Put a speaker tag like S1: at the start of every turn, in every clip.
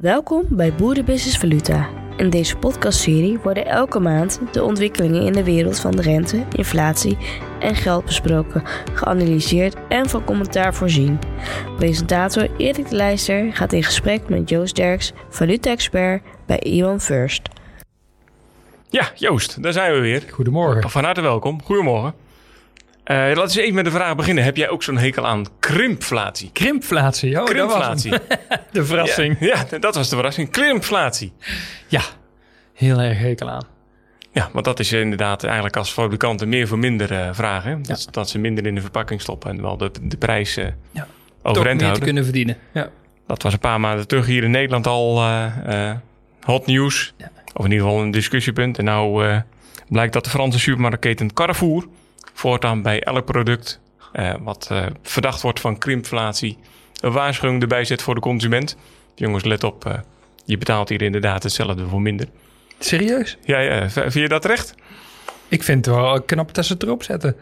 S1: Welkom bij Boerenbusiness Valuta. In deze podcastserie worden elke maand de ontwikkelingen in de wereld van de rente, inflatie en geld besproken, geanalyseerd en van commentaar voorzien. Presentator Erik de Leijster gaat in gesprek met Joost Derks, valuta-expert bij Iwan First.
S2: Ja, Joost, daar zijn we weer.
S3: Goedemorgen.
S2: Van harte welkom. Goedemorgen. Uh, laten we even met de vraag beginnen. Heb jij ook zo'n hekel aan krimpflatie?
S3: Krimpflatie, oh,
S2: Krimpflatie.
S3: Dat was de verrassing.
S2: Ja, ja, dat was de verrassing. Krimpflatie.
S3: Ja, heel erg hekel aan.
S2: Ja, want dat is inderdaad eigenlijk als fabrikanten meer voor minder uh, vragen. Dat, ja. dat, ze minder in de verpakking stoppen en wel de, de prijs uh, ja. overeind houden.
S3: te kunnen verdienen. Ja.
S2: Dat was een paar maanden terug hier in Nederland al hot nieuws. Ja. Of in ieder geval een discussiepunt. En nou blijkt dat de Franse supermarktketen Carrefour voortaan bij elk product uh, wat uh, verdacht wordt van krimpflatie een waarschuwing erbij zet voor de consument. Jongens, let op, uh, je betaalt hier inderdaad hetzelfde voor minder.
S3: Serieus?
S2: Ja, ja. vind je dat recht?
S3: Ik vind het wel knap dat ze het erop zetten.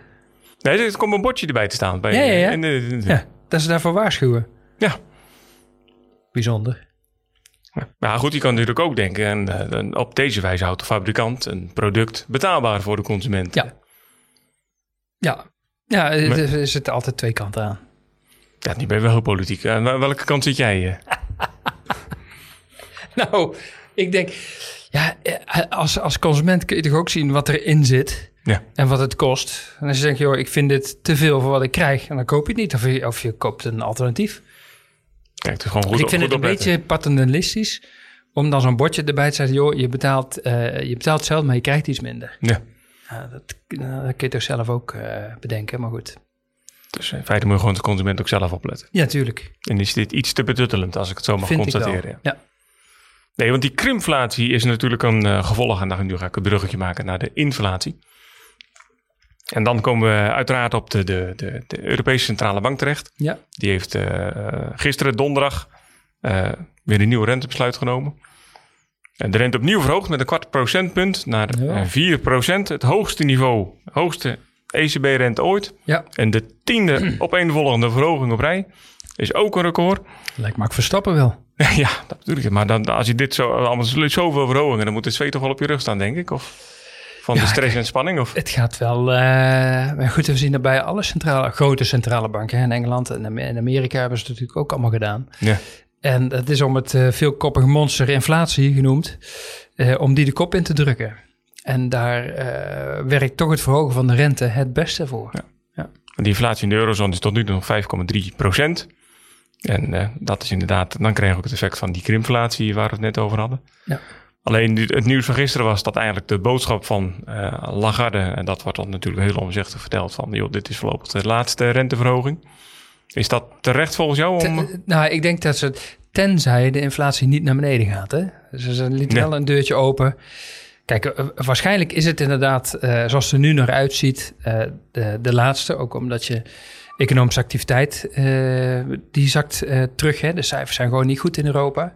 S2: Nee, er komt een bordje erbij te staan. Bij,
S3: ja, ja, dat ze daarvoor waarschuwen.
S2: Ja.
S3: Bijzonder.
S2: Ja. Maar goed, je kan natuurlijk ook denken, en, op deze wijze houdt de fabrikant een product betaalbaar voor de consument.
S3: Ja. Ja, ja er, zitten altijd twee kanten aan.
S2: Ja, nu ben je wel heel politiek. Aan welke kant zit jij?
S3: nou, ik denk, ja, als, als consument kun je toch ook zien wat erin zit ja. en wat het kost. En als je denkt, joh, ik vind dit te veel voor wat ik krijg, dan koop je het niet. Of je, of je koopt een alternatief.
S2: Kijk, het is gewoon goed,
S3: dus ik vind
S2: het
S3: een beetje paternalistisch om dan zo'n bordje erbij te zeggen, joh, je betaalt, uh, je betaalt hetzelfde, maar je krijgt iets minder.
S2: Ja.
S3: Dat, nou, dat kun je toch zelf ook uh, bedenken, maar goed.
S2: Dus in feite moet je gewoon de consument ook zelf opletten.
S3: Ja, tuurlijk.
S2: En is dit iets te betuttelend, als ik het zo mag
S3: Vind
S2: constateren?
S3: Ja. ja.
S2: Nee, want die krimflatie is natuurlijk een uh, gevolg, en nu ga ik een bruggetje maken naar de inflatie. En dan komen we uiteraard op de, de, de, de Europese Centrale Bank terecht.
S3: Ja.
S2: Die heeft uh, gisteren donderdag weer een nieuw rentebesluit genomen. En de rente opnieuw verhoogd met een kwart procentpunt naar ja. 4 procent. Het hoogste niveau, hoogste ECB-rente ooit.
S3: Ja.
S2: En de tiende opeenvolgende verhoging op rij is ook een record.
S3: Lijkt Max Verstappen wel.
S2: ja, dat bedoel ik. Maar dan, als je dit zo, allemaal zoveel verhogingen, dan moet de zweet toch wel op je rug staan, denk ik? Of van ja, de stress en spanning? Of?
S3: Het gaat wel. Uh, goed, we zien dat bij alle centrale, grote centrale banken. In Engeland en in Amerika hebben ze het natuurlijk ook allemaal gedaan.
S2: Ja.
S3: En dat is om het uh, veelkoppige monster inflatie genoemd, uh, om die de kop in te drukken. En daar uh, werkt toch het verhogen van de rente het beste voor.
S2: Ja. Ja. De inflatie in de eurozone is tot nu toe nog 5,3 procent. En dat is inderdaad, dan krijg je ook het effect van die krimpflatie waar we het net over hadden.
S3: Ja.
S2: Alleen het nieuws van gisteren was dat eigenlijk de boodschap van Lagarde, en dat wordt dan natuurlijk heel omzichtig verteld van, joh, dit is voorlopig de laatste renteverhoging. Is dat terecht volgens jou? Om...
S3: Ten, nou, ik denk dat ze, tenzij de inflatie niet naar beneden gaat. Hè? Dus ze lieten nee. wel een deurtje open. Kijk, waarschijnlijk is het inderdaad, uh, zoals het er nu nog uitziet, uh, de, de laatste. Ook omdat je economische activiteit, uh, die zakt terug. Hè? De cijfers zijn gewoon niet goed in Europa.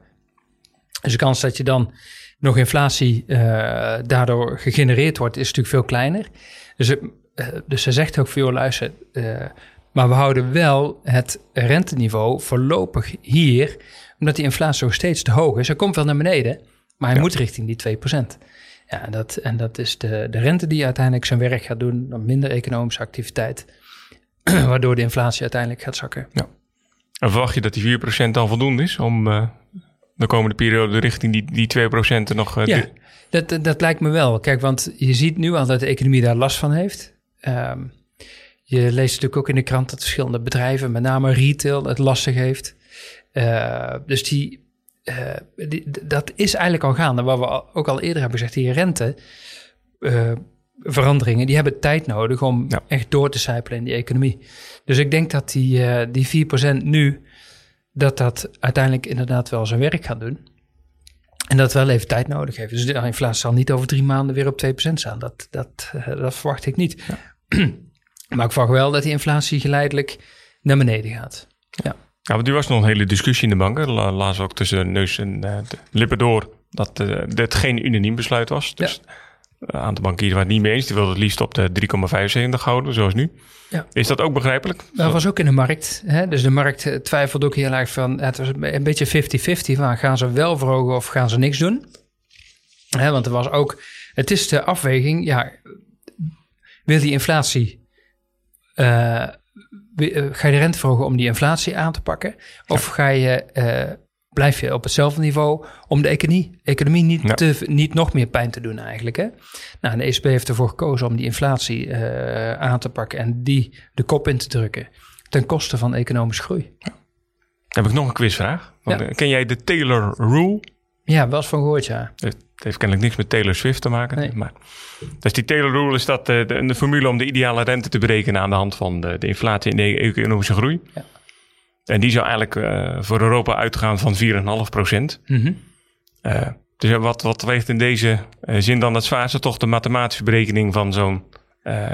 S3: Dus de kans dat je dan nog inflatie daardoor gegenereerd wordt, is natuurlijk veel kleiner. Dus, dus ze zegt ook veel, luister, maar we houden wel het renteniveau voorlopig hier, omdat die inflatie nog steeds te hoog is. Hij komt wel naar beneden, maar hij ja. moet richting die 2%. Ja, en dat, en dat is de, de rente die uiteindelijk zijn werk gaat doen, dan minder economische activiteit, waardoor de inflatie uiteindelijk gaat zakken.
S2: Ja. En verwacht je dat die 4% dan voldoende is om uh, de komende periode richting die, die 2% nog... Uh,
S3: ja, dat, dat lijkt me wel. Kijk, want je ziet nu al dat de economie daar last van heeft. Um, je leest natuurlijk ook in de krant dat verschillende bedrijven, met name retail, het lastig heeft. Uh, dus die, uh, die, dat is eigenlijk al gaande. Wat we ook al eerder hebben gezegd, die rente uh, veranderingen, die hebben tijd nodig om ja. echt door te sijpelen in die economie. Dus ik denk dat die, die 4% nu, dat dat uiteindelijk inderdaad wel zijn werk gaat doen. En dat wel even tijd nodig heeft. Dus de inflatie zal niet over drie maanden weer op 2% staan. Dat, dat, dat verwacht ik niet. Ja. Maar ik verwacht wel dat die inflatie geleidelijk naar beneden gaat. Ja.
S2: Ja, want nu was nog een hele discussie in de banken. Laat ook tussen neus en de lippen door dat uh, dit geen unaniem besluit was. Dus ja. een aantal bankiers waren het niet mee eens. Die wilden het liefst op de 3,75 houden, zoals nu.
S3: Ja.
S2: Is dat ook begrijpelijk?
S3: Dat was ook in de markt. Hè? Dus de markt eh, twijfelde ook heel erg van... Het was een beetje 50-50 van gaan ze wel verhogen of gaan ze niks doen? Hè, want er was ook... Het is de afweging, ja... Wil die inflatie... eh, eh, ga je de rente verhogen om die inflatie aan te pakken? Of ga je, eh, blijf je op hetzelfde niveau om de economie, economie niet,
S2: Ja.
S3: te, niet nog meer pijn te doen eigenlijk? Hè? Nou, de ECB heeft ervoor gekozen om die inflatie aan te pakken en die de kop in te drukken ten koste van economische groei.
S2: Heb ik nog een quizvraag. Ken jij de Taylor Rule?
S3: Ja, wel eens van gehoord, ja.
S2: Het heeft kennelijk niks met Taylor Swift te maken.
S3: Nee.
S2: Maar, dus die Taylor Rule is dat eh, de, de formule om de ideale rente te berekenen aan de hand van de, de inflatie en de economische groei.
S3: Ja.
S2: En die zou eigenlijk eh, voor Europa uitgaan van 4,5 procent.
S3: Mhm.
S2: Eh, dus wat, wat weegt in deze zin dan het zwaarste? Toch de mathematische berekening van zo'n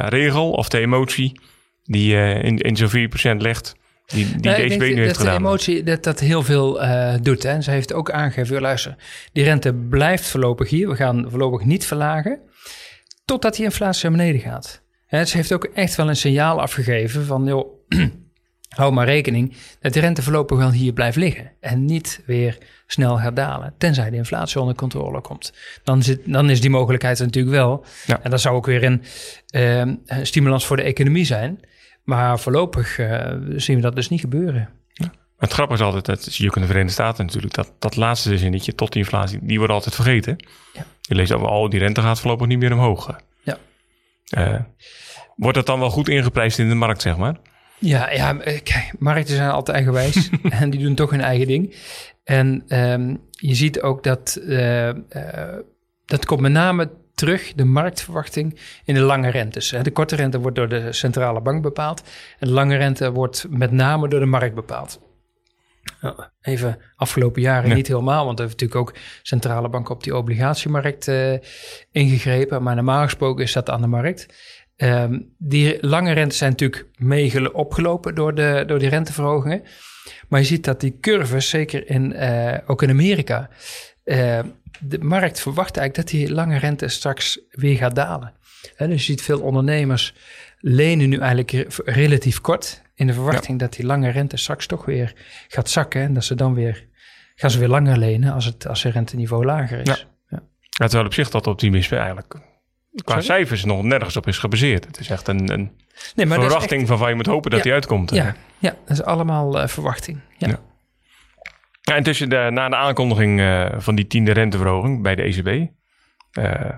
S2: regel of de emotie die in, in zo'n 4% legt, die, die
S3: Nou,
S2: de nu heeft
S3: dat de
S2: gedaan.
S3: emotie dat dat heel veel eh, doet. Hè. En ze heeft ook aangegeven, luister, die rente blijft voorlopig hier. We gaan voorlopig niet verlagen, totdat die inflatie naar beneden gaat. Hè, ze heeft ook echt wel een signaal afgegeven van, joh, hou maar rekening dat de rente voorlopig wel hier blijft liggen. En niet weer snel gaat dalen, tenzij de inflatie onder controle komt. Dan, zit, dan is die mogelijkheid natuurlijk wel.
S2: Ja.
S3: En dat zou ook weer een eh, stimulans voor de economie zijn. Maar voorlopig eh, zien we dat dus niet gebeuren.
S2: Het grappige is altijd, dat zie je ook in de Verenigde Staten natuurlijk, dat, dat laatste zinnetje tot die inflatie, die wordt altijd vergeten.
S3: Ja.
S2: Je leest over, oh, die rente gaat voorlopig niet meer omhoog.
S3: Ja.
S2: Eh, wordt dat dan wel goed ingeprijsd in de markt, zeg maar?
S3: Ja, ja eh, kijk, markten zijn altijd eigenwijs en die doen toch hun eigen ding. En ehm, je ziet ook dat dat komt met name terug, de marktverwachting, in de lange rentes. De korte rente wordt door de centrale bank bepaald en de lange rente wordt met name door de markt bepaald. Even afgelopen jaren
S2: Ja.
S3: niet helemaal, want er heeft natuurlijk ook centrale banken op die obligatiemarkt eh, ingegrepen. Maar normaal gesproken is dat aan de markt. Ehm, die lange rentes zijn natuurlijk mee opgelopen door, de, door die renteverhogingen. Maar je ziet dat die curves, zeker in, eh, ook in Amerika, eh, de markt verwacht eigenlijk dat die lange rente straks weer gaat dalen. Hè, dus je ziet veel ondernemers lenen nu eigenlijk re- relatief kort in de verwachting dat die lange rente straks toch weer gaat zakken en dat ze dan weer gaan ze weer langer lenen als het als het renteniveau lager is.
S2: Ja. Ja, terwijl op zich dat optimisme eigenlijk qua
S3: Sorry?
S2: cijfers nog nergens op is gebaseerd. Het is echt een, een
S3: Nee, maar
S2: verwachting van waar je moet hopen dat die uitkomt.
S3: echt- ja, ja, dat is allemaal eh, verwachting. Ja.
S2: Ja. Intussen, de, na de aankondiging eh, van die tiende renteverhoging bij de ECB, eh,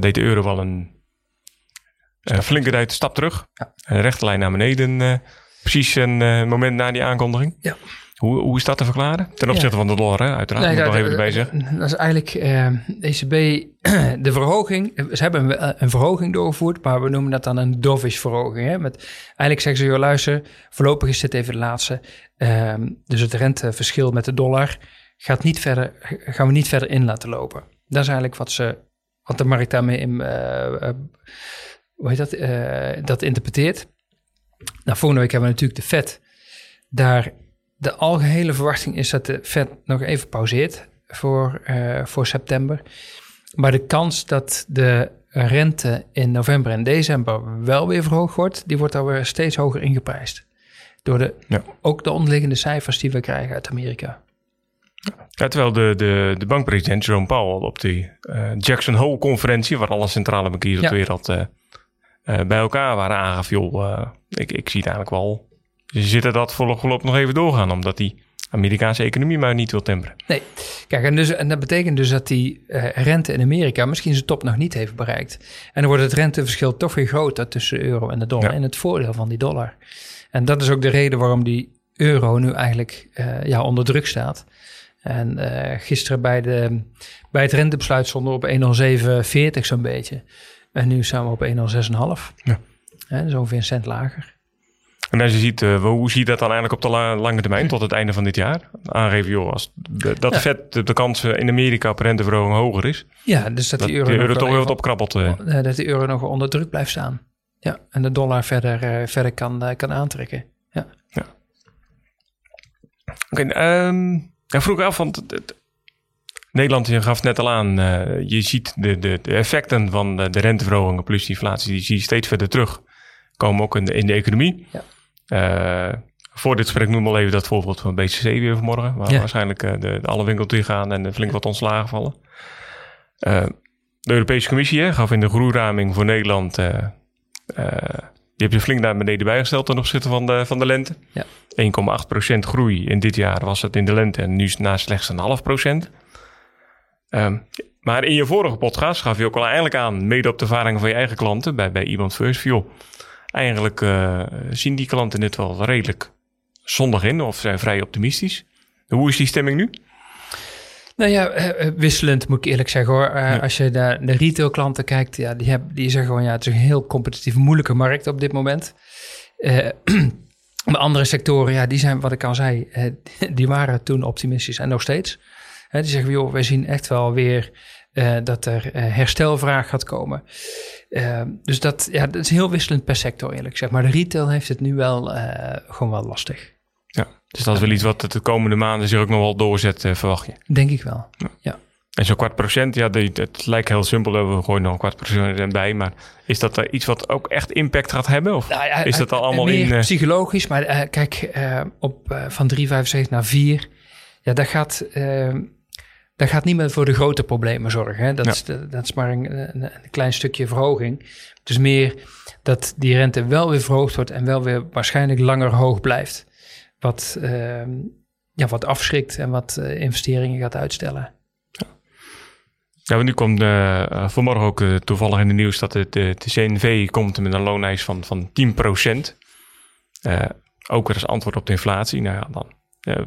S2: deed de euro wel een eh, flinke tijd stap terug.
S3: Ja.
S2: Een rechte lijn naar beneden, precies een moment na die aankondiging.
S3: Ja.
S2: Hoe, hoe is dat te verklaren? Ten opzichte van de dollar, hè? uiteraard.
S3: Nee,
S2: moet
S3: dat,
S2: nog even erbij
S3: eh,
S2: zeggen.
S3: Dat is eigenlijk eh, ECB, de verhoging. Ze hebben een, een verhoging doorgevoerd, maar we noemen dat dan een dovish verhoging. Hè? Met, eigenlijk zeggen ze, joh, luister, voorlopig is dit even de laatste. Ehm, dus het renteverschil met de dollar gaat niet verder, gaan we niet verder in laten lopen. Dat is eigenlijk wat, ze, wat de markt daarmee in, eh, hoe heet dat, dat interpreteert. Nou, volgende week hebben we natuurlijk de Fed. Daar de algehele verwachting is dat de Fed nog even pauzeert voor, eh, voor september. Maar de kans dat de rente in november en december wel weer verhoogd wordt, die wordt alweer steeds hoger ingeprijsd. Door de,
S2: Ja.
S3: ook de onderliggende cijfers die we krijgen uit Amerika.
S2: Ja, terwijl de, de, de bankpresident Jerome Powell op die eh, Jackson Hole-conferentie, waar alle centrale bankiers op de wereld bij elkaar waren aangaf, joh, eh, ik, ik zie het eigenlijk wel. Zitten dat voorlopig nog even doorgaan, omdat die Amerikaanse economie maar niet wil temperen.
S3: Nee, kijk, en, dus, en dat betekent dus dat die eh, rente in Amerika misschien zijn top nog niet heeft bereikt. En dan wordt het renteverschil toch weer groter tussen de euro en de dollar.
S2: Ja.
S3: En het voordeel van die dollar. En dat is ook de reden waarom die euro nu eigenlijk eh, ja, onder druk staat. En eh, gisteren bij, de, bij het rentebesluit stonden we op 1,0740 zo'n beetje. En nu staan we op 1,06,5.
S2: Ja.
S3: Dus ongeveer een cent lager.
S2: En als je ziet, eh, hoe zie je dat dan eigenlijk op de la- lange termijn, tot het einde van dit jaar? Aangeven, joh, als de, dat de
S3: Ja.
S2: vet de, de kans in Amerika op renteverhoging hoger is,
S3: Ja, dus dat,
S2: dat
S3: die
S2: de
S3: euro,
S2: toch weer wat opkrabbelt. eh.
S3: Eh, dat de euro nog onder druk blijft staan. Ja, en de dollar verder, eh, verder kan, eh, kan aantrekken.
S2: Oké, ehm ja, vroeg af, want het- het- Nederland, je gaf het net al aan, uh, je ziet de, de, de, effecten van de, de renteverhogingen plus inflatie, die zie je steeds verder terug. Komen ook in de, in de economie. Ja. Uh, voor dit gesprek noem al even dat voorbeeld van BCC weer vanmorgen. Waar ja. waarschijnlijk uh, de, alle winkels gaan en flink wat ontslagen vallen. de Europese Commissie gaf in de groeiraming voor Nederland die heb je flink naar beneden bijgesteld ten opzichte van de, van de lente. Ja. 1,8% groei in dit jaar was het in de lente en nu is het na slechts een half procent. Um, maar in je vorige podcast gaf je ook al eigenlijk aan, mede op de ervaringen van je eigen klanten bij, bij iemand First, joh, eigenlijk uh, zien die klanten dit wel redelijk zondag in of zijn vrij optimistisch. Hoe is die stemming nu?
S3: Nou ja, eh, eh, wisselend moet ik eerlijk zeggen hoor. Als je naar de retailklanten kijkt, ja, die, hebben, die zeggen gewoon ja, het is een heel competitief, moeilijke markt op dit moment. Uh, de andere sectoren, ja, die zijn, wat ik al zei, die waren toen optimistisch en nog steeds. die zeggen, joh, wij zien echt wel weer dat er herstelvraag gaat komen. dus dat, ja, dat is heel wisselend per sector eerlijk zeg. Maar de retail heeft het nu wel gewoon wel lastig.
S2: Ja, dus dat is wel iets wat de komende maanden zich ook nog wel doorzet, uh, verwacht je?
S3: Denk ik wel, ja.
S2: En zo'n kwart procent, ja, het lijkt heel simpel, we gooien nog een kwart procent erbij. Maar is dat uh, iets wat ook echt impact gaat hebben? Of nou ja, is dat al allemaal in...
S3: psychologisch, maar uh, kijk, op, van 3,75 naar 4, ja, dat gaat, dat gaat niet meer voor de grote problemen zorgen. Hè? Dat, is, dat is maar een, een, een, klein stukje verhoging. Het is meer dat die rente wel weer verhoogd wordt en wel weer waarschijnlijk langer hoog blijft wat, uh, ja, wat afschrikt en wat uh, investeringen gaat uitstellen.
S2: Ja, nu komt uh, vanmorgen ook toevallig in de nieuws dat de, CNV komt met een looneis van, van 10%. ook weer als antwoord op de inflatie. Nou ja, dan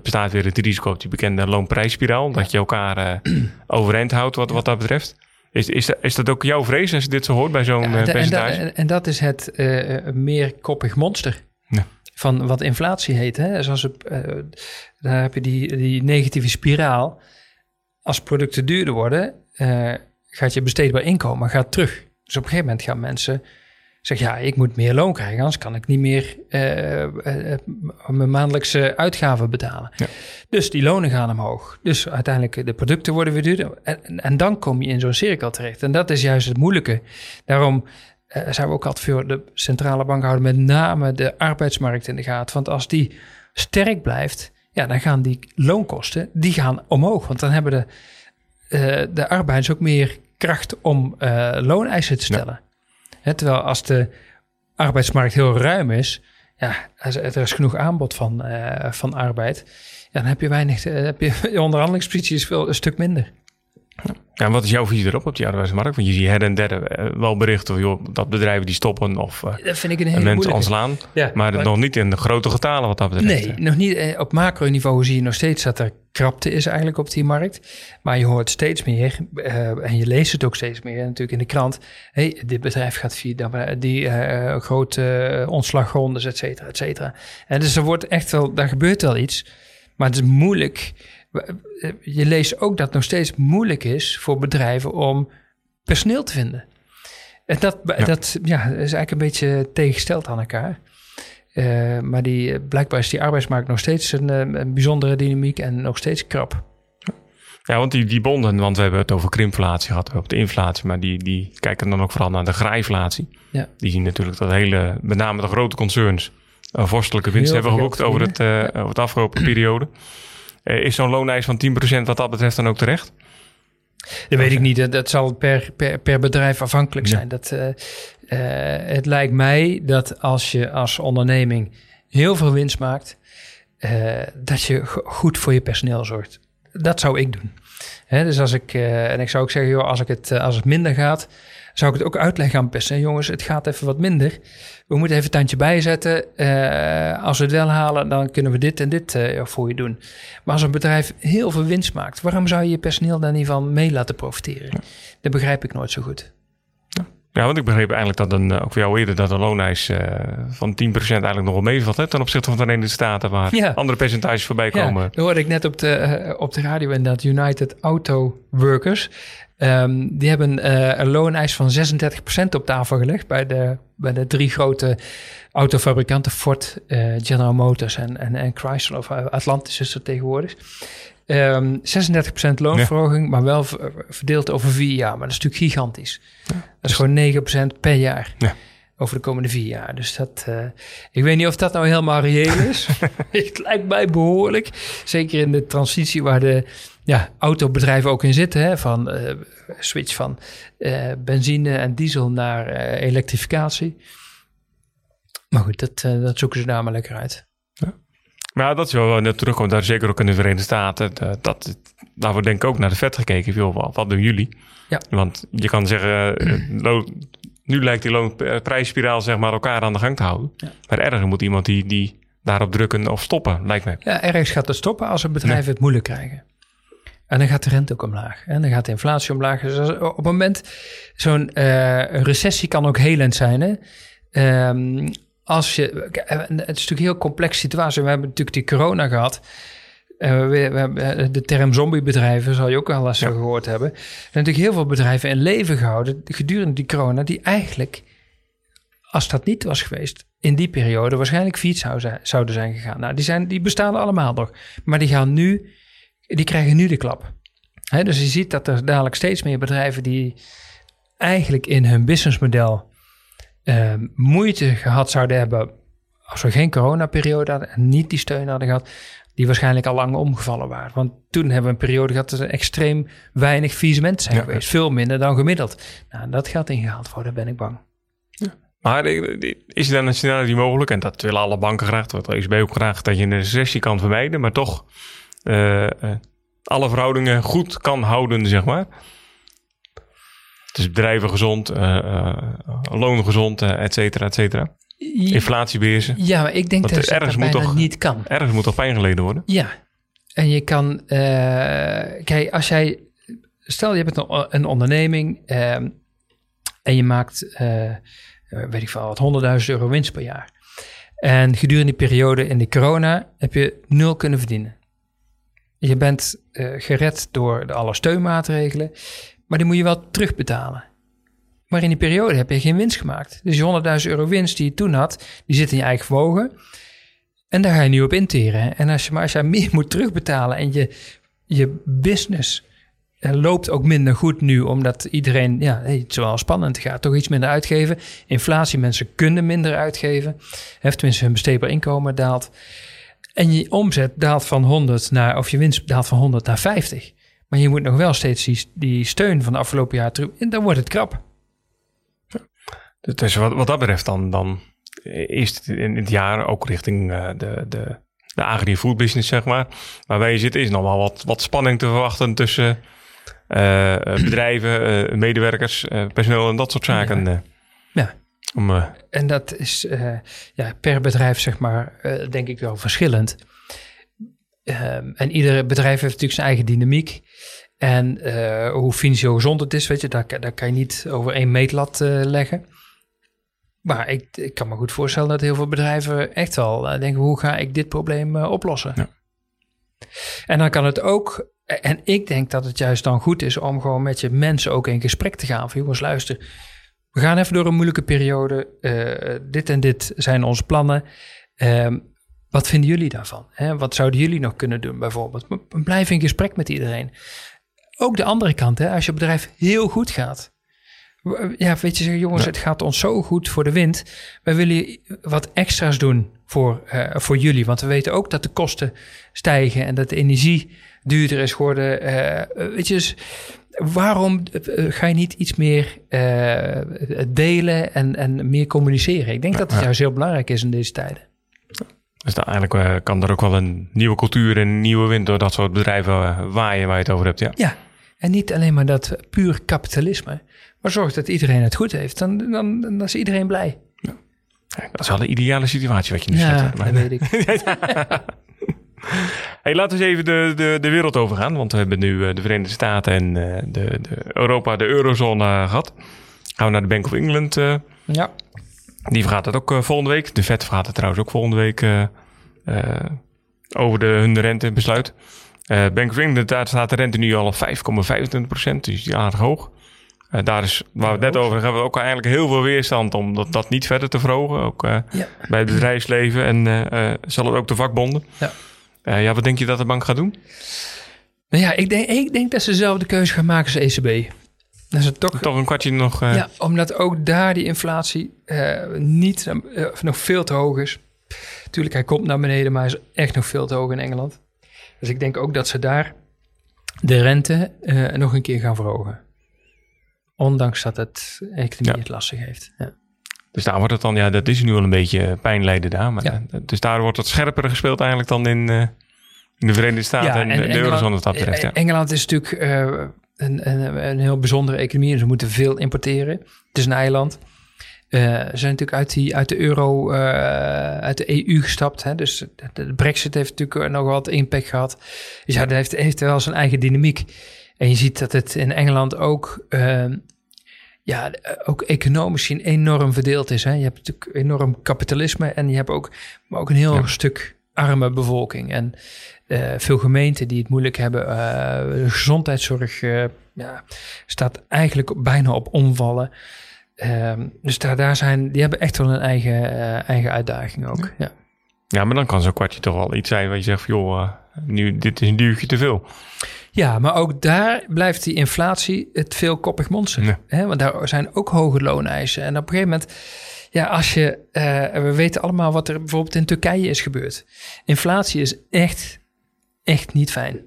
S2: bestaat weer het risico op die bekende loonprijsspiraal. Dat je elkaar overeind houdt wat, wat dat betreft. Is, is, is dat ook jouw vrees als je dit zo hoort bij zo'n ja, percentage?
S3: En, dat is het meer koppig monster. Ja van wat inflatie heet. Hè? Zoals het, uh, daar heb je die, die negatieve spiraal. Als producten duurder worden, uh, gaat je besteedbaar inkomen gaat terug. Dus op een gegeven moment gaan mensen zeggen, ja, ik moet meer loon krijgen, anders kan ik niet meer uh, mijn maandelijkse uitgaven betalen. Ja. Dus die lonen gaan omhoog. Dus uiteindelijk de producten worden weer duurder. En, en dan kom je in zo'n cirkel terecht. En dat is juist het moeilijke. Daarom uh, zijn we ook altijd voor de centrale bank houden met name de arbeidsmarkt in de gaten. Want als die sterk blijft, ja, dan gaan die loonkosten die gaan omhoog. Want dan hebben de, de arbeiders ook meer kracht om looneisen te stellen. Terwijl als de arbeidsmarkt heel ruim is, ja, er is genoeg aanbod van, van arbeid, dan heb je weinig, heb je, je onderhandelingspositie is veel een stuk minder.
S2: Ja, en wat is jouw visie erop op die arbeidsmarkt? Want je ziet her en der eh, wel berichten joh, dat bedrijven die stoppen of uh,
S3: dat vind ik een hele
S2: mensen ontslaan. Ja, maar, maar nog niet in de grote getalen wat dat betreft.
S3: Nee, nog niet. Eh, op macroniveau zie je nog steeds dat er krapte is eigenlijk op die markt. Maar je hoort steeds meer, uh, en je leest het ook steeds meer natuurlijk in de krant. hey, dit bedrijf gaat via die uh, grote ontslagrondes, et cetera, et cetera. En dus er wordt echt wel, daar gebeurt wel iets. Maar het is moeilijk je leest ook dat het nog steeds moeilijk is voor bedrijven om personeel te vinden. En dat, ja. dat ja, is eigenlijk een beetje tegengesteld aan elkaar. Uh, maar die, blijkbaar is die arbeidsmarkt nog steeds een, eh, een, bijzondere dynamiek en nog steeds krap.
S2: Ja, want die, die bonden, want we hebben het over krimflatie gehad, over de inflatie, maar die, die kijken dan ook vooral naar de graaiflatie. Ja. Die zien natuurlijk dat hele, met name de grote concerns, een vorstelijke winst hebben geboekt over, het, uh, over het afgelopen periode. Eh, is zo'n looneis van 10% wat dat betreft dan ook terecht?
S3: Dat weet ik niet. Dat, zal per, per, per bedrijf afhankelijk zijn. Dat, uh, uh, het lijkt mij dat als je als onderneming heel veel winst maakt, uh, dat je goed voor je personeel zorgt. Dat zou ik doen. Hè, dus als ik, en ik zou ook zeggen, joh, als, ik het, als het minder gaat, zou ik het ook uitleggen aan personeel. Jongens, het gaat even wat minder we moeten even een tandje bijzetten. Uh, als we het wel halen, dan kunnen we dit en dit uh, voor je doen. Maar als een bedrijf heel veel winst maakt, waarom zou je je personeel daar niet van mee laten profiteren? Dat begrijp ik nooit zo goed.
S2: Ja, want ik begreep eigenlijk dat een, ook voor jou eerder, dat een looneis uh, van 10% eigenlijk nog wel meevalt hè, ten opzichte van de Verenigde Staten, waar ja. andere percentages voorbij komen. Ja,
S3: dat hoorde ik net op de, op de radio in dat United Auto Workers. Um, die hebben uh, een looneis van 36% op tafel gelegd bij de, bij de drie grote autofabrikanten Ford, uh, General Motors en, en, en Chrysler of Atlantis is er tegenwoordig. Ehm 36% loonverhoging, maar wel verdeeld over vier jaar. Maar dat is natuurlijk gigantisch. Dat is gewoon 9% per jaar.
S2: Ja.
S3: Over de komende vier jaar. Dus dat, eh, ik weet niet of dat nou helemaal reëel is. het lijkt mij behoorlijk. Zeker in de transitie waar de ja, autobedrijven ook in zitten. Hè, van eh, switch van eh, benzine en diesel naar elektrificatie. Maar goed, dat, dat zoeken ze daar maar lekker uit.
S2: Maar ja, dat is wel net terugkomt daar zeker ook in de Verenigde Staten. Dat, dat, daar wordt denk ik ook naar de vet gekeken. Joh, wat, wat doen jullie?
S3: Ja.
S2: Want je kan zeggen, eh, nu lijkt die loonprijsspiraal zeg maar elkaar aan de gang te houden.
S3: Ja.
S2: Maar erger moet iemand die, die daarop drukken of stoppen, lijkt mij.
S3: Ja, ergens gaat het stoppen als een bedrijven het moeilijk krijgen. En dan gaat de rente ook omlaag. En dan gaat de inflatie omlaag. Dus op het moment, zo'n eh, recessie kan ook helend zijn. Hè? Ehm, als je, het is natuurlijk een heel complexe situatie. We hebben natuurlijk die corona gehad. Eh, we, we hebben de term zombiebedrijven, zal je ook wel eens
S2: Ja.
S3: gehoord hebben. Er zijn natuurlijk heel veel bedrijven in leven gehouden gedurende die corona, die eigenlijk, als dat niet was geweest, in die periode waarschijnlijk fiets zou zijn- zouden zijn gegaan. Nou, die, zijn, die bestaan allemaal nog. Maar die gaan nu, die krijgen nu de klap. Dus je ziet dat er dadelijk steeds meer bedrijven die eigenlijk in hun businessmodel eh, moeite gehad zouden hebben als we geen coronaperiode hadden en niet die steun hadden gehad, die waarschijnlijk al lang omgevallen waren. Want toen hebben we een periode gehad dat er extreem weinig faillissementen zijn
S2: Ja.
S3: geweest. Veel minder dan gemiddeld. Nou, dat gaat ingehaald worden, ben ik bang.
S2: Maar eh, is er dan een scenario mogelijk, en dat willen alle banken graag, dat de ECB ook graag, dat je een recessie kan vermijden, maar toch eh, eh, alle verhoudingen goed kan houden, zeg maar. Dus bedrijven gezond, eh eh, loon gezond, eh, et cetera, et cetera. Inflatie beheersen.
S3: Ja, maar ik denk
S2: Want
S3: dat dat
S2: ergens moet
S3: bijna
S2: toch-
S3: niet kan.
S2: Ergens moet toch pijn geleden worden?
S3: Ja, en je kan, kijk, als jij, stel je hebt een, een onderneming ehm, en je maakt, weet ik veel, wat 100.000 euro winst per jaar. En gedurende die periode in de corona heb je nul kunnen verdienen. Je bent gered door de alle steunmaatregelen, maar die moet je wel terugbetalen. Maar in die periode heb je geen winst gemaakt. Dus die 100.000 euro winst die je toen had, die zit in je eigen vermogen. En daar ga je nu op interen. En als je, maar als meer moet terugbetalen en je, je business eh, loopt ook minder goed nu, omdat iedereen, ja, het is wel spannend gaat, toch iets minder uitgeven. Inflatie, mensen kunnen minder uitgeven. Heeft tenminste hun besteedbaar inkomen daalt. En je omzet daalt van 100 naar, of je winst daalt van 100 naar 50. Maar je moet nog wel steeds die, die steun van de afgelopen jaar terug. En dan wordt het krap.
S2: Dus wat, wat dat betreft dan, dan is het in het jaar ook richting eh, de, de, de agri-food business, zeg maar. Maar waar je zit is nog wel wat, wat spanning te verwachten tussen eh, eh, bedrijven, medewerkers, personeel en dat soort zaken. eh.
S3: Ja.
S2: Om,
S3: En dat is ja, per bedrijf, zeg maar, denk ik wel verschillend. Ehm, en ieder bedrijf heeft natuurlijk zijn eigen dynamiek. En eh, hoe financieel gezond het is, weet je, daar, daar kan je niet over één meetlat eh, leggen. Maar ik, ik kan me goed voorstellen dat heel veel bedrijven echt wel eh, denken: hoe ga ik dit probleem oplossen?
S2: Ja.
S3: En dan kan het ook, en ik denk dat het juist dan goed is om gewoon met je mensen ook in gesprek te gaan. Van jongens, luister, we gaan even door een moeilijke periode. Dit en dit zijn onze plannen. Ehm, wat vinden jullie daarvan? Hè? Wat zouden jullie nog kunnen doen bijvoorbeeld? Blijf in gesprek met iedereen. Ook de andere kant, hè? als je bedrijf heel goed gaat. Ja, weet je, zeggen, jongens,
S2: Ja.
S3: het gaat ons zo goed voor de wind. Wij willen wat extra's doen voor, eh, voor jullie. Want we weten ook dat de kosten stijgen en dat de energie duurder is geworden. Eh, weet je, dus waarom eh, ga je niet iets meer eh, delen en, en meer communiceren? Ik denk dat het
S2: Ja.
S3: juist heel belangrijk is in deze tijden.
S2: Dus eigenlijk eh, kan er ook wel een nieuwe cultuur en een nieuwe wind door dat soort bedrijven eh, waaien waar je het over hebt. Ja.
S3: Ja, en niet alleen maar dat puur kapitalisme, maar zorg dat iedereen het goed heeft. Dan, dan, dan is iedereen blij.
S2: Dat is wel een ideale situatie wat je nu
S3: Ja,
S2: schetst.
S3: dat weet ik.
S2: Hey, laten we eens even de, de, de wereld overgaan. Want we hebben nu eh, de Verenigde Staten en de, de Europa, de eurozone eh, gehad. Gaan we naar de Bank of England.
S3: Ja,
S2: die vergaat het ook eh, volgende week. De Fed vergaat het trouwens ook volgende week eh, eh, over de, hun rentebesluit. Bank of England, daar staat de rente nu al op 5,25 procent. Dus die aardig hoog. Daar is, waar we het net over hebben, hebben we ook eigenlijk heel veel weerstand om dat, dat niet verder te verhogen. Ook
S3: ja.
S2: bij het bedrijfsleven en zal het ook de vakbonden.
S3: Ja.
S2: Ja, wat denk je dat de bank gaat doen?
S3: Nou ja, ik denk, ik denk dat ze zelf de keuze gaan maken als ECB. Dat is het toch,
S2: Toch een kwartje nog... eh,
S3: ja, omdat ook daar die inflatie niet, eh, nog veel te hoog is. Tuurlijk, hij komt naar beneden, maar hij is echt nog veel te hoog in Engeland. Dus ik denk ook dat ze daar de rente eh, nog een keer gaan verhogen. Ondanks dat het economie
S2: Ja.
S3: het lastig heeft. Ja.
S2: Dus daar wordt het dan... Ja, dat is nu al een beetje pijn lijden daar. Maar,
S3: Ja.
S2: eh, dus daar wordt het scherper gespeeld eigenlijk dan in, eh, in de Verenigde Staten en, de eurozone wat dat betreft. Ja.
S3: eh, Engeland is natuurlijk eh, een, een, een heel bijzondere economie en ze moeten veel importeren. Het is een eiland. Eh, ze zijn natuurlijk uit, die, uit de euro, eh, uit de EU gestapt. Hè? Dus de, de brexit heeft natuurlijk nog wat impact gehad. Dus ja, dat heeft, heeft wel zijn eigen dynamiek. En je ziet dat het in Engeland ook, eh, ja, ook economisch enorm verdeeld is. Hè? Je hebt natuurlijk enorm kapitalisme en je hebt ook, maar ook een heel
S2: Ja.
S3: stuk arme bevolking. En eh, veel gemeenten die het moeilijk hebben. de gezondheidszorg ja, staat eigenlijk bijna op omvallen. Ehm, dus daar, daar zijn, die hebben echt wel een eigen, eh, eigen uitdaging ook. Ja.
S2: ja, maar dan kan zo'n kwartje toch wel iets zijn waar je zegt... van, joh, eh, nu, dit is een duurtje te veel.
S3: ja, maar ook daar blijft die inflatie het veelkoppig monster. Hè? Want daar zijn ook hoge looneisen. En op een gegeven moment, ja, als je, eh, we weten allemaal wat er bijvoorbeeld in Turkije is gebeurd. Inflatie is echt, echt niet fijn.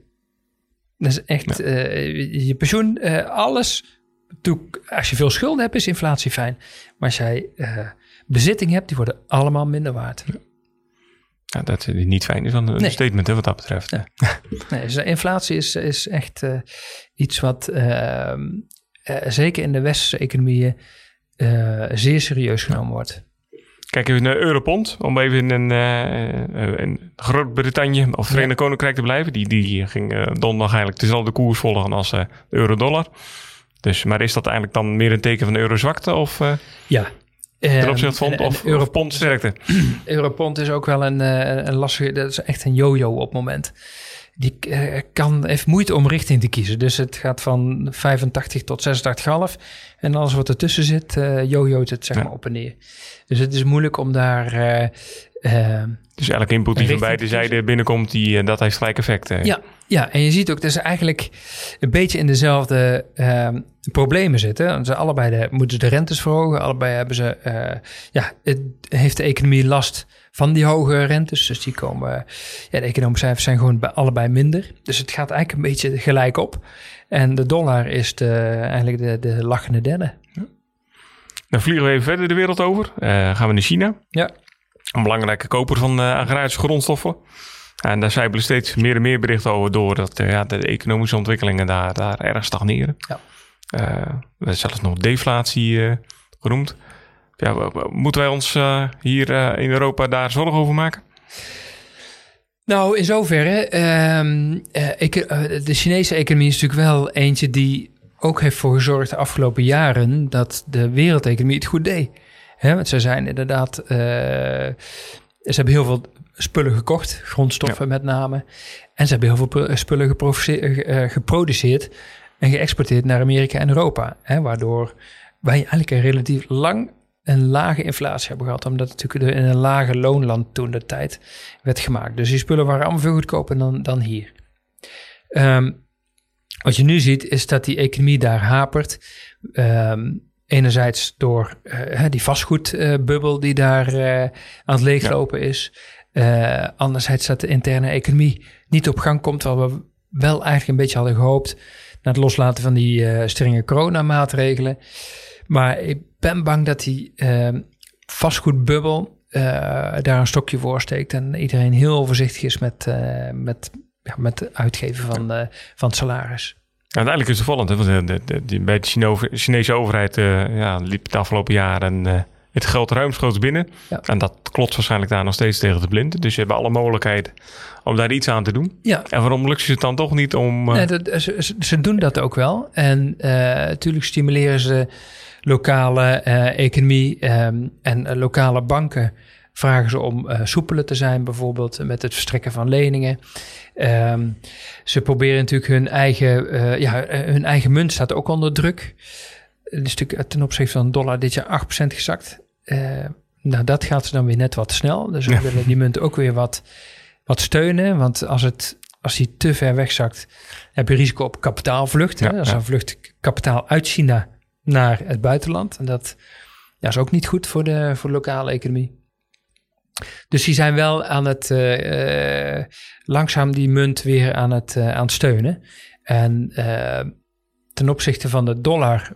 S3: Dat is echt, je pensioen, alles. Als je veel schulden hebt, is inflatie fijn. Maar als jij eh, bezitting hebt, die worden allemaal minder waard.
S2: Ja, dat is niet fijn is dan een
S3: Nee.
S2: statement hè, wat dat betreft.
S3: Ja. Nee, dus inflatie is, is echt eh, iets wat eh, eh, zeker in de westerse economieën eh, zeer serieus genomen wordt.
S2: Kijk even naar Europond, om even in een, eh, eh, in Groot-Brittannië of Verenigd Koninkrijk te blijven. Die, die ging eh, donderdag eigenlijk dezelfde koers volgen als eh, de euro-dollar. Dus, maar is dat eigenlijk dan meer een teken van eurozwakte of eh
S3: Ja.
S2: ten opzichte van
S3: en- en
S2: of,
S3: Euro-
S2: of sterkte?
S3: Europond is ook wel een, eh, een lastige, dat is echt een yo-yo op het moment. Die eh, kan, heeft moeite om richting te kiezen. Dus het gaat van 85 tot 86,5. En alles wat ertussen zit, eh yo-yo't het zeg
S2: Ja.
S3: maar op en neer. Dus het is moeilijk om daar... eh, eh,
S2: Dus elke input die van beide zijden binnenkomt, die, eh, dat heeft gelijk effect. eh.
S3: Ja, ja, en je ziet ook dat ze eigenlijk een beetje in dezelfde ehm, problemen zitten. Ze allebei de, moeten de rentes verhogen. Allebei hebben ze, eh, ja, het, heeft de economie last van die hoge rentes. Dus die komen, ja, de economische cijfers zijn gewoon bij allebei minder. Dus het gaat eigenlijk een beetje gelijk op. En de dollar is de, eigenlijk de, de lachende derde.
S2: Dan vliegen we even verder de wereld over. Gaan we naar China.
S3: Ja.
S2: Een belangrijke koper van eh, agrarische grondstoffen. En daar zijpelen steeds meer en meer berichten over door dat eh, ja, de economische ontwikkelingen daar, daar erg stagneren.
S3: Ja.
S2: Hebben zelfs nog deflatie genoemd. Ja, moeten wij ons hier in Europa daar zorgen over maken?
S3: Nou, in zoverre, ehm, eh, ik, eh, de Chinese economie is natuurlijk wel eentje die ook heeft voor gezorgd de afgelopen jaren dat de wereldeconomie het goed deed. Hè, want ze zijn inderdaad, eh, ze hebben heel veel spullen gekocht, grondstoffen met name. En ze hebben heel veel spullen geproduceerd, eh, geproduceerd en geëxporteerd naar Amerika en Europa. Hè, waardoor wij eigenlijk een relatief lang een lage inflatie hebben gehad. Omdat het natuurlijk in een lage loonland toen de tijd werd gemaakt. Dus die spullen waren allemaal veel goedkoper dan, dan hier. Ehm, wat je nu ziet is dat die economie daar hapert. Ehm, enerzijds door eh, die vastgoedbubbel die daar eh, aan het leeglopen is. Eh, anderzijds dat de interne economie niet op gang komt. Waar we wel eigenlijk een beetje hadden gehoopt. Na het loslaten van die strenge coronamaatregelen. Maar ik ben bang dat die ehm, vastgoedbubbel daar een stokje voor steekt. En iedereen heel voorzichtig is met, met, ja, met het uitgeven van, van het salaris.
S2: Uiteindelijk is het opvallend. Hè? Want de, de, de- die- bij de Chino- Chinese overheid eh, ja, liep de afgelopen jaren eh, het geld ruimschoots binnen.
S3: Ja.
S2: En dat klopt waarschijnlijk daar nog steeds tegen de blinden. Dus je hebt alle mogelijkheden om daar iets aan te doen.
S3: Ja,
S2: En waarom lukt ze het dan toch niet om... eh,
S3: Nee, dat, ze, doen dat ook wel. En eh, natuurlijk stimuleren ze lokale eh, economie ehm, en eh, lokale banken. Vragen ze om eh, soepeler te zijn, bijvoorbeeld met het verstrekken van leningen. Ehm, ze proberen natuurlijk hun eigen, eh, ja, eh, hun eigen munt staat ook onder druk. Het is natuurlijk ten opzichte van de dollar dit jaar 8% gezakt. Eh, nou, dat gaat ze dan weer net wat snel. Dus we
S2: Ja.
S3: willen die munt ook weer wat, wat steunen. Want als het als die te ver wegzakt, heb je risico op kapitaalvlucht.
S2: Ja,
S3: hè?
S2: Ja.
S3: dan vlucht kapitaal uit China naar het buitenland. En dat ja, is ook niet goed voor de, voor de lokale economie. Dus die zijn wel aan het eh, eh, langzaam die munt weer aan het, eh, aan het steunen. En ten opzichte van de dollar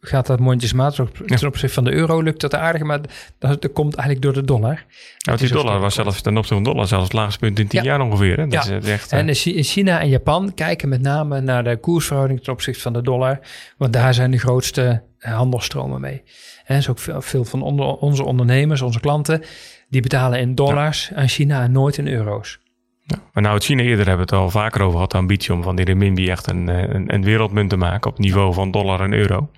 S3: gaat dat mondjesmaat. Ten
S2: Ja.
S3: opzichte van de euro lukt dat aardig, maar dat, dat komt eigenlijk door de dollar.
S2: Nou, die dollar was zelfs ten opzichte van dollar zelfs het laagste punt in tien
S3: Ja.
S2: jaar ongeveer. Hè? Dat
S3: Ja.
S2: is echt,
S3: En in Chi- in China en Japan kijken met name naar de koersverhouding ten opzichte van de dollar. Want daar zijn de grootste handelstromen mee. En is ook veel, veel van onder- onze ondernemers, onze klanten, die betalen in dollars aan China en nooit in euro's.
S2: Maar nou, het China eerder hebben we het al vaker over gehad, de ambitie om van die renminbi echt een, eh, een, een wereldmunt te maken op niveau van dollar en euro.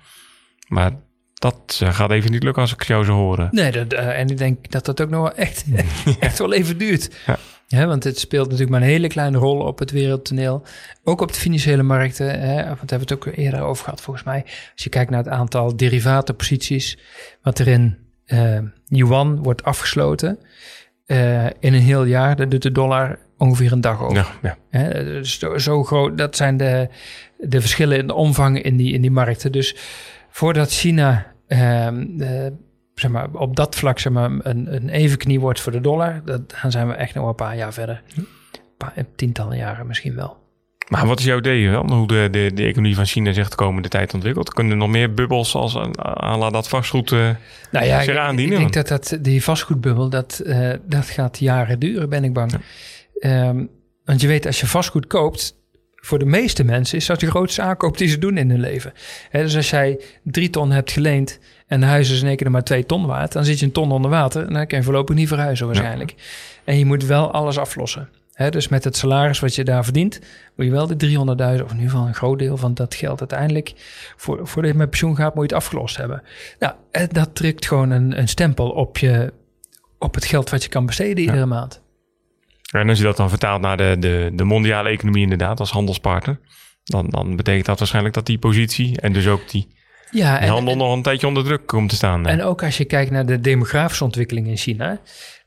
S2: Maar dat eh, gaat even niet lukken als ik jou zo horen.
S3: Nee, dat, eh, en ik denk dat dat ook nog wel echt, echt wel even duurt.
S2: Ja.
S3: Ja, want het speelt natuurlijk maar een hele kleine rol op het wereldtoneel. Ook op de financiële markten. Hè, want daar hebben we het ook eerder over gehad volgens mij. Als je kijkt naar het aantal derivatenposities. Wat er in eh, yuan wordt afgesloten. eh, in een heel jaar. Dat doet de dollar ongeveer een dag over.
S2: Ja, ja.
S3: Dus zo, zo groot, dat zijn de, de verschillen in de omvang in die, in die markten. Dus voordat China ehm, eh, zeg maar, op dat vlak zeg maar, een, een evenknie wordt voor de dollar, dat, dan zijn we echt nog een paar jaar verder. Een paar, tientallen jaren misschien wel.
S2: Maar wat is jouw idee? Hoe de, de, de economie van China zich de komende tijd ontwikkelt? Kunnen er nog meer bubbels als aan dat vastgoed? eh,
S3: Nou ja,
S2: Zich
S3: ik,
S2: aandienen,
S3: ik denk dat, dat die vastgoedbubbel, dat, eh, dat gaat jaren duren, ben ik bang. Ehm, want je weet, als je vastgoed koopt, voor de meeste mensen is dat de grootste aankoop die ze doen in hun leven. Dus als jij drie ton hebt geleend en de huis is in één keer maar twee ton waard, dan zit je een ton onder water en dan kan je voorlopig niet verhuizen waarschijnlijk. En je moet wel alles aflossen. Dus met het salaris wat je daar verdient, moet je wel de 300.000, of in ieder geval een groot deel van dat geld uiteindelijk, voor, voordat je met pensioen gaat, moet je het afgelost hebben. Nou, dat drukt gewoon een, een stempel op, je, op het geld wat je kan besteden iedere maand.
S2: En als je dat dan vertaalt naar de, de, de mondiale economie inderdaad als handelspartner, dan, dan betekent dat waarschijnlijk dat die positie en dus ook die,
S3: Ja,
S2: die handel nog een tijdje onder druk komt te staan.
S3: En ook als je kijkt naar de demografische ontwikkeling in China.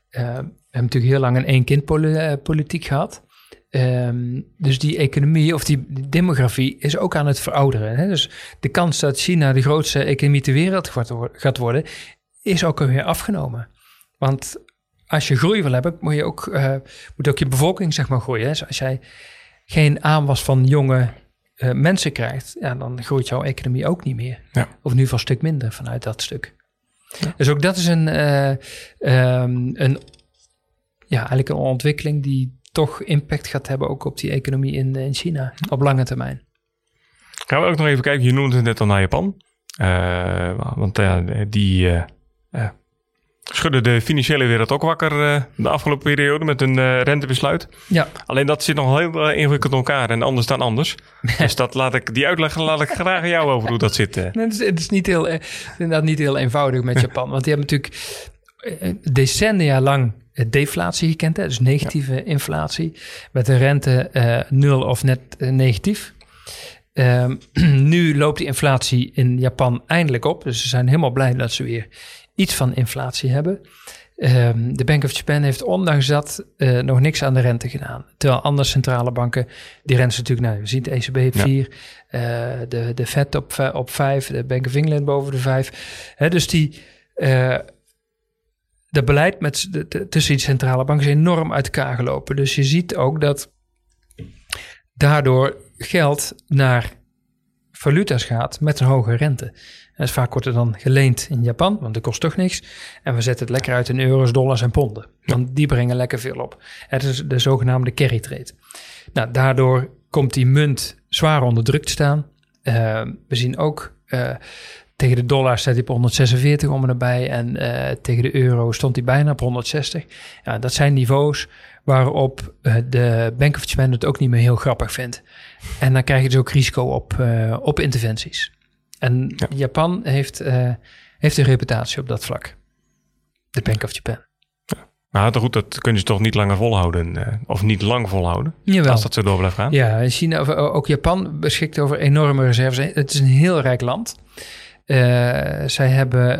S3: we hebben natuurlijk heel lang een één-kind-politiek gehad. Ehm, dus die economie of die demografie is ook aan het verouderen. Hè? Dus de kans dat China de grootste economie ter wereld gaat wo- gaat worden, is ook alweer afgenomen. Want als je groei wil hebben, moet je ook, eh, moet ook je bevolking zeg maar groeien. Hè? Dus als jij geen aanwas van jonge eh, mensen krijgt, ja, dan groeit jouw economie ook niet meer.
S2: Ja.
S3: Of in ieder geval een stuk minder vanuit dat stuk. Dus ook dat is een, eh, ehm, een, ja, eigenlijk een ontwikkeling die toch impact gaat hebben ook op die economie in, in China op lange termijn.
S2: Gaan we ook nog even kijken, je noemde het net al naar Japan. Eh, want ja, die eh, eh, schudden de financiële wereld ook wakker eh, de afgelopen periode met een eh, rentebesluit.
S3: Ja,
S2: Alleen dat zit nog heel eh, ingewikkeld in elkaar en anders dan anders. dus dat laat ik, die uitleg laat ik graag aan jou over hoe dat zit. eh.
S3: Nee, het is, het is niet heel, eh, inderdaad niet heel eenvoudig met Japan. Want die hebben natuurlijk eh, decennia lang eh, deflatie gekend. Hè? Dus negatieve inflatie. Met de rente eh, nul of net eh, negatief. Ehm, nu loopt die inflatie in Japan eindelijk op. Dus ze zijn helemaal blij dat ze weer iets van inflatie hebben. Ehm, de Bank of Japan heeft ondanks dat eh, nog niks aan de rente gedaan. Terwijl andere centrale banken, die rente natuurlijk, nou, we zien de ECB op
S2: Ja.
S3: 4, de, de Fed op, v- op 5, de Bank of England boven de 5. Hè, dus die, eh de beleid met, de, de- tussen die centrale banken is enorm uit elkaar gelopen. Dus je ziet ook dat daardoor geld naar valuta's gaat met een hoge rente. En dus vaak wordt er dan geleend in Japan, want dat kost toch niks. En we zetten het lekker uit in euro's, dollars en ponden. Want die brengen lekker veel op. Het is de zogenaamde carry trade. Nou, daardoor komt die munt zwaar onder druk te staan. Eh, we zien ook eh, tegen de dollar staat hij op 146 om en nabij. En eh, tegen de euro stond hij bijna op 160. Ja, dat zijn niveaus waarop eh, de Bank of Japan het ook niet meer heel grappig vindt. En dan krijg je dus ook risico op, eh, op interventies. En
S2: Ja.
S3: Japan heeft, heeft een reputatie op dat vlak. De Bank of Japan.
S2: Maar toch goed, dat kunnen ze toch niet langer volhouden. of niet lang volhouden.
S3: Jawel.
S2: Als dat zo door blijft gaan.
S3: Ja, China, of ook Japan beschikt over enorme reserves. Het is een heel rijk land. Zij hebben,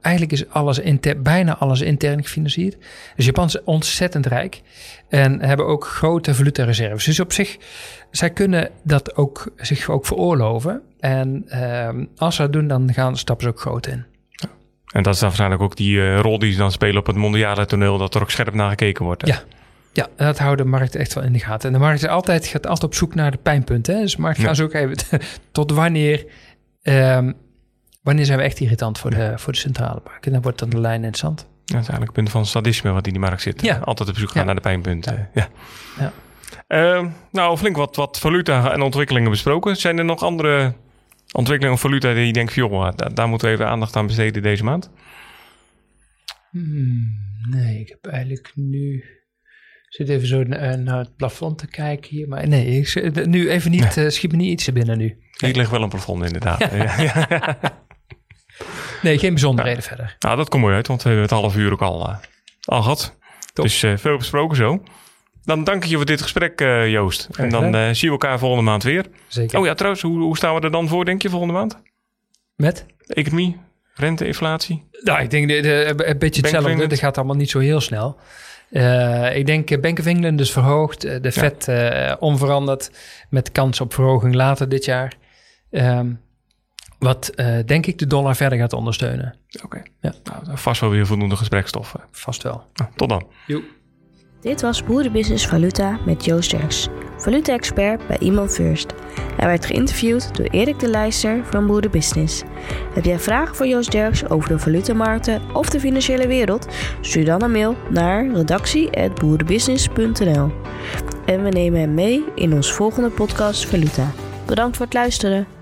S3: eigenlijk is alles inter, bijna alles intern gefinancierd. Dus Japan is ontzettend rijk en hebben ook grote valutareserves. Dus op zich, zij kunnen dat ook, zich ook veroorloven. En ehm, als ze dat doen, dan gaan, stappen ze ook groot in.
S2: En dat is dan waarschijnlijk ook die uh, rol die ze dan spelen op het mondiale toneel, dat er ook scherp naar gekeken wordt. Hè?
S3: Ja. Ja, dat houdt de markt echt wel in de gaten. En de markt is altijd, gaat altijd op zoek naar de pijnpunten. Hè? Dus de markt gaat ook even tot wanneer, um, wanneer zijn we echt irritant voor de, voor de centrale bank. En dan wordt dan de lijn interessant. Ja,
S2: dat is eigenlijk het punt van sadisme wat in die markt zit. Ja. Altijd op zoek gaan naar de pijnpunten. Ja. ja. Uh, nou, flink wat, wat valuta en ontwikkelingen besproken. Zijn er nog andere ontwikkelingen of valuta die je denkt, joh, daar, daar, moeten we even aandacht aan besteden deze maand?
S3: Hmm, nee, ik heb eigenlijk nu. Ik zit even zo naar, het plafond te kijken hier. Maar nee, ik, nu even niet, uh, schiet me niet iets binnen nu.
S2: Hier ligt wel een plafond inderdaad.
S3: Nee, geen bijzonderheden verder.
S2: Nou, dat komt mooi uit, want we hebben het half uur ook al, uh, al gehad. Dus uh, veel besproken zo. Dan dank ik je voor dit gesprek, uh, Joost. En dan uh, zien we elkaar volgende maand weer.
S3: Zeker.
S2: Oh ja, trouwens, hoe, hoe staan we er dan voor, denk je, volgende maand?
S3: Met?
S2: Economie, rente, inflatie?
S3: Nou, ik denk de, de, een beetje hetzelfde. Dat gaat allemaal niet zo heel snel. Uh, ik denk Bank of England dus verhoogd. De ja. Fed onveranderd. Met kans op verhoging later dit jaar. Um, wat denk ik de dollar verder gaat ondersteunen.
S2: Oké. Okay. Ja. Nou, vast wel weer voldoende gesprekstoffen.
S3: Vast wel.
S2: Nou, tot dan.
S3: Joep.
S1: Dit was Boerenbusiness Valuta met Joost Derks, valuta-expert bij Iman First. Hij werd geïnterviewd door Erik de Leijster van Boerenbusiness. Heb jij vragen voor Joost Derks over de valutamarkten of de financiële wereld? Stuur dan een mail naar redactie.boerenbusiness.nl En we nemen hem mee in ons volgende podcast Valuta. Bedankt voor het luisteren.